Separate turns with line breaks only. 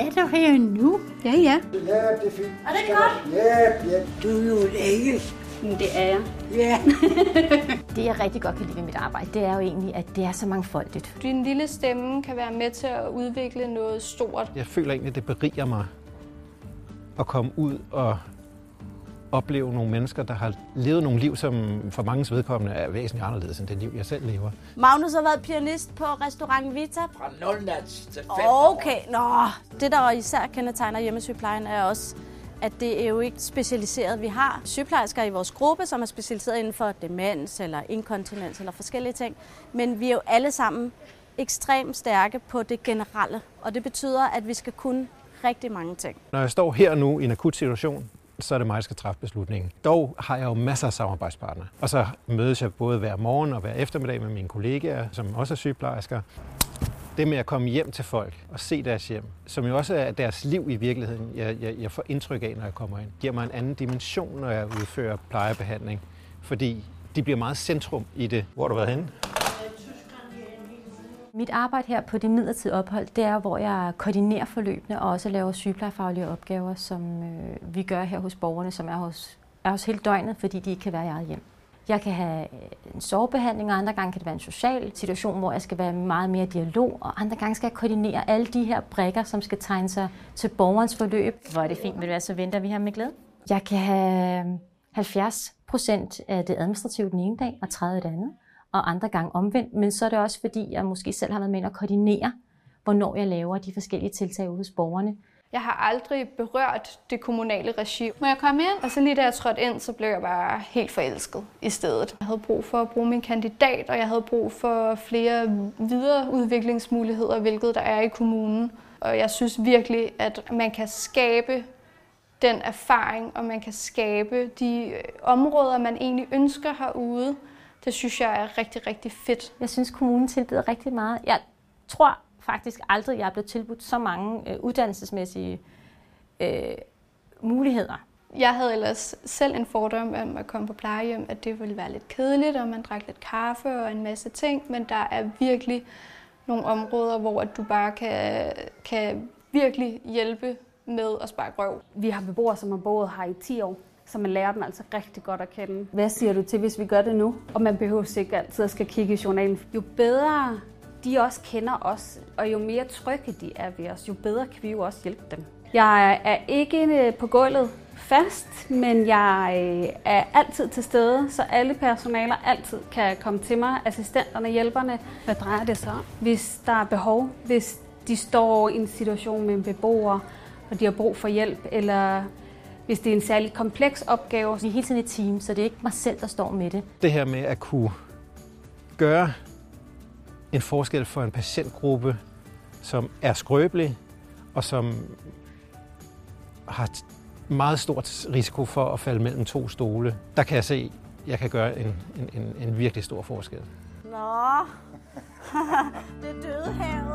er du her nu?
Ja, ja.
Ja, det er fint.
Er det godt?
Ja, ja.
Du er jo en engel.
Det er jeg.
Ja.
Det, jeg rigtig godt kan lide ved mit arbejde, det er jo egentlig, at det er så mangfoldigt.
Din lille stemme kan være med til at udvikle noget stort.
Jeg føler egentlig, det beriger mig at komme ud og opleve nogle mennesker, der har levet nogle liv, som for mange vedkommende er væsentligt anderledes end det liv, jeg selv lever.
Magnus har været pianist på restaurant Vita.
Fra 0 nat til 5
Okay, nå. Det, der især kendetegner hjemmesygeplejen, er også, at det er jo ikke specialiseret. Vi har sygeplejersker i vores gruppe, som er specialiseret inden for demens eller inkontinens eller forskellige ting. Men vi er jo alle sammen ekstremt stærke på det generelle. Og det betyder, at vi skal kunne rigtig mange ting.
Når jeg står her nu i en akut situation, så er det mig, der skal træffe beslutningen. Dog har jeg jo masser af samarbejdspartnere. Og så mødes jeg både hver morgen og hver eftermiddag med mine kollegaer, som også er sygeplejersker. Det med at komme hjem til folk og se deres hjem, som jo også er deres liv i virkeligheden, jeg, jeg, jeg får indtryk af, når jeg kommer ind, giver mig en anden dimension, når jeg udfører plejebehandling. Fordi de bliver meget centrum i det. Hvor har du været henne?
Mit arbejde her på det midlertidige ophold, det er, hvor jeg koordinerer forløbene og også laver sygeplejefaglige opgaver, som øh, vi gør her hos borgerne, som er hos, er hos hele døgnet, fordi de ikke kan være i eget hjem. Jeg kan have en sovebehandling, og andre gange kan det være en social situation, hvor jeg skal være meget mere dialog, og andre gange skal jeg koordinere alle de her brækker, som skal tegne sig til borgerens forløb. Hvor er det fint, vil det være, så venter vi her med glæde. Jeg kan have 70 procent af det administrative den ene dag, og 30 den anden og andre gange omvendt, men så er det også fordi, jeg måske selv har været med at koordinere, hvornår jeg laver de forskellige tiltag ude hos borgerne.
Jeg har aldrig berørt det kommunale regi. Må jeg komme ind? Og så lige da jeg trådte ind, så blev jeg bare helt forelsket i stedet. Jeg havde brug for at bruge min kandidat, og jeg havde brug for flere videreudviklingsmuligheder, hvilket der er i kommunen. Og jeg synes virkelig, at man kan skabe den erfaring, og man kan skabe de områder, man egentlig ønsker herude. Det synes jeg er rigtig, rigtig fedt.
Jeg synes, kommunen tilbyder rigtig meget. Jeg tror faktisk aldrig, jeg er blevet tilbudt så mange øh, uddannelsesmæssige øh, muligheder.
Jeg havde ellers selv en fordom om at komme på plejehjem, at det ville være lidt kedeligt, og man drak lidt kaffe og en masse ting, men der er virkelig nogle områder, hvor du bare kan, kan virkelig hjælpe med at spare røv.
Vi har beboere, som har boet her i 10 år, så man lærer dem altså rigtig godt at kende. Hvad siger du til, hvis vi gør det nu? Og man behøver ikke altid at skal kigge i journalen. Jo bedre de også kender os, og jo mere trygge de er ved os, jo bedre kan vi jo også hjælpe dem. Jeg er ikke på gulvet fast, men jeg er altid til stede, så alle personaler altid kan komme til mig. Assistenterne, hjælperne. Hvad drejer det sig om? Hvis der er behov, hvis de står i en situation med en beboer, og de har brug for hjælp, eller hvis det er en særlig kompleks opgave.
Vi er hele tiden et team, så det er ikke mig selv, der står med det.
Det her med at kunne gøre en forskel for en patientgruppe, som er skrøbelig og som har meget stort risiko for at falde mellem to stole. Der kan jeg se, at jeg kan gøre en, en, en, en virkelig stor forskel.
Nå, det døde havet.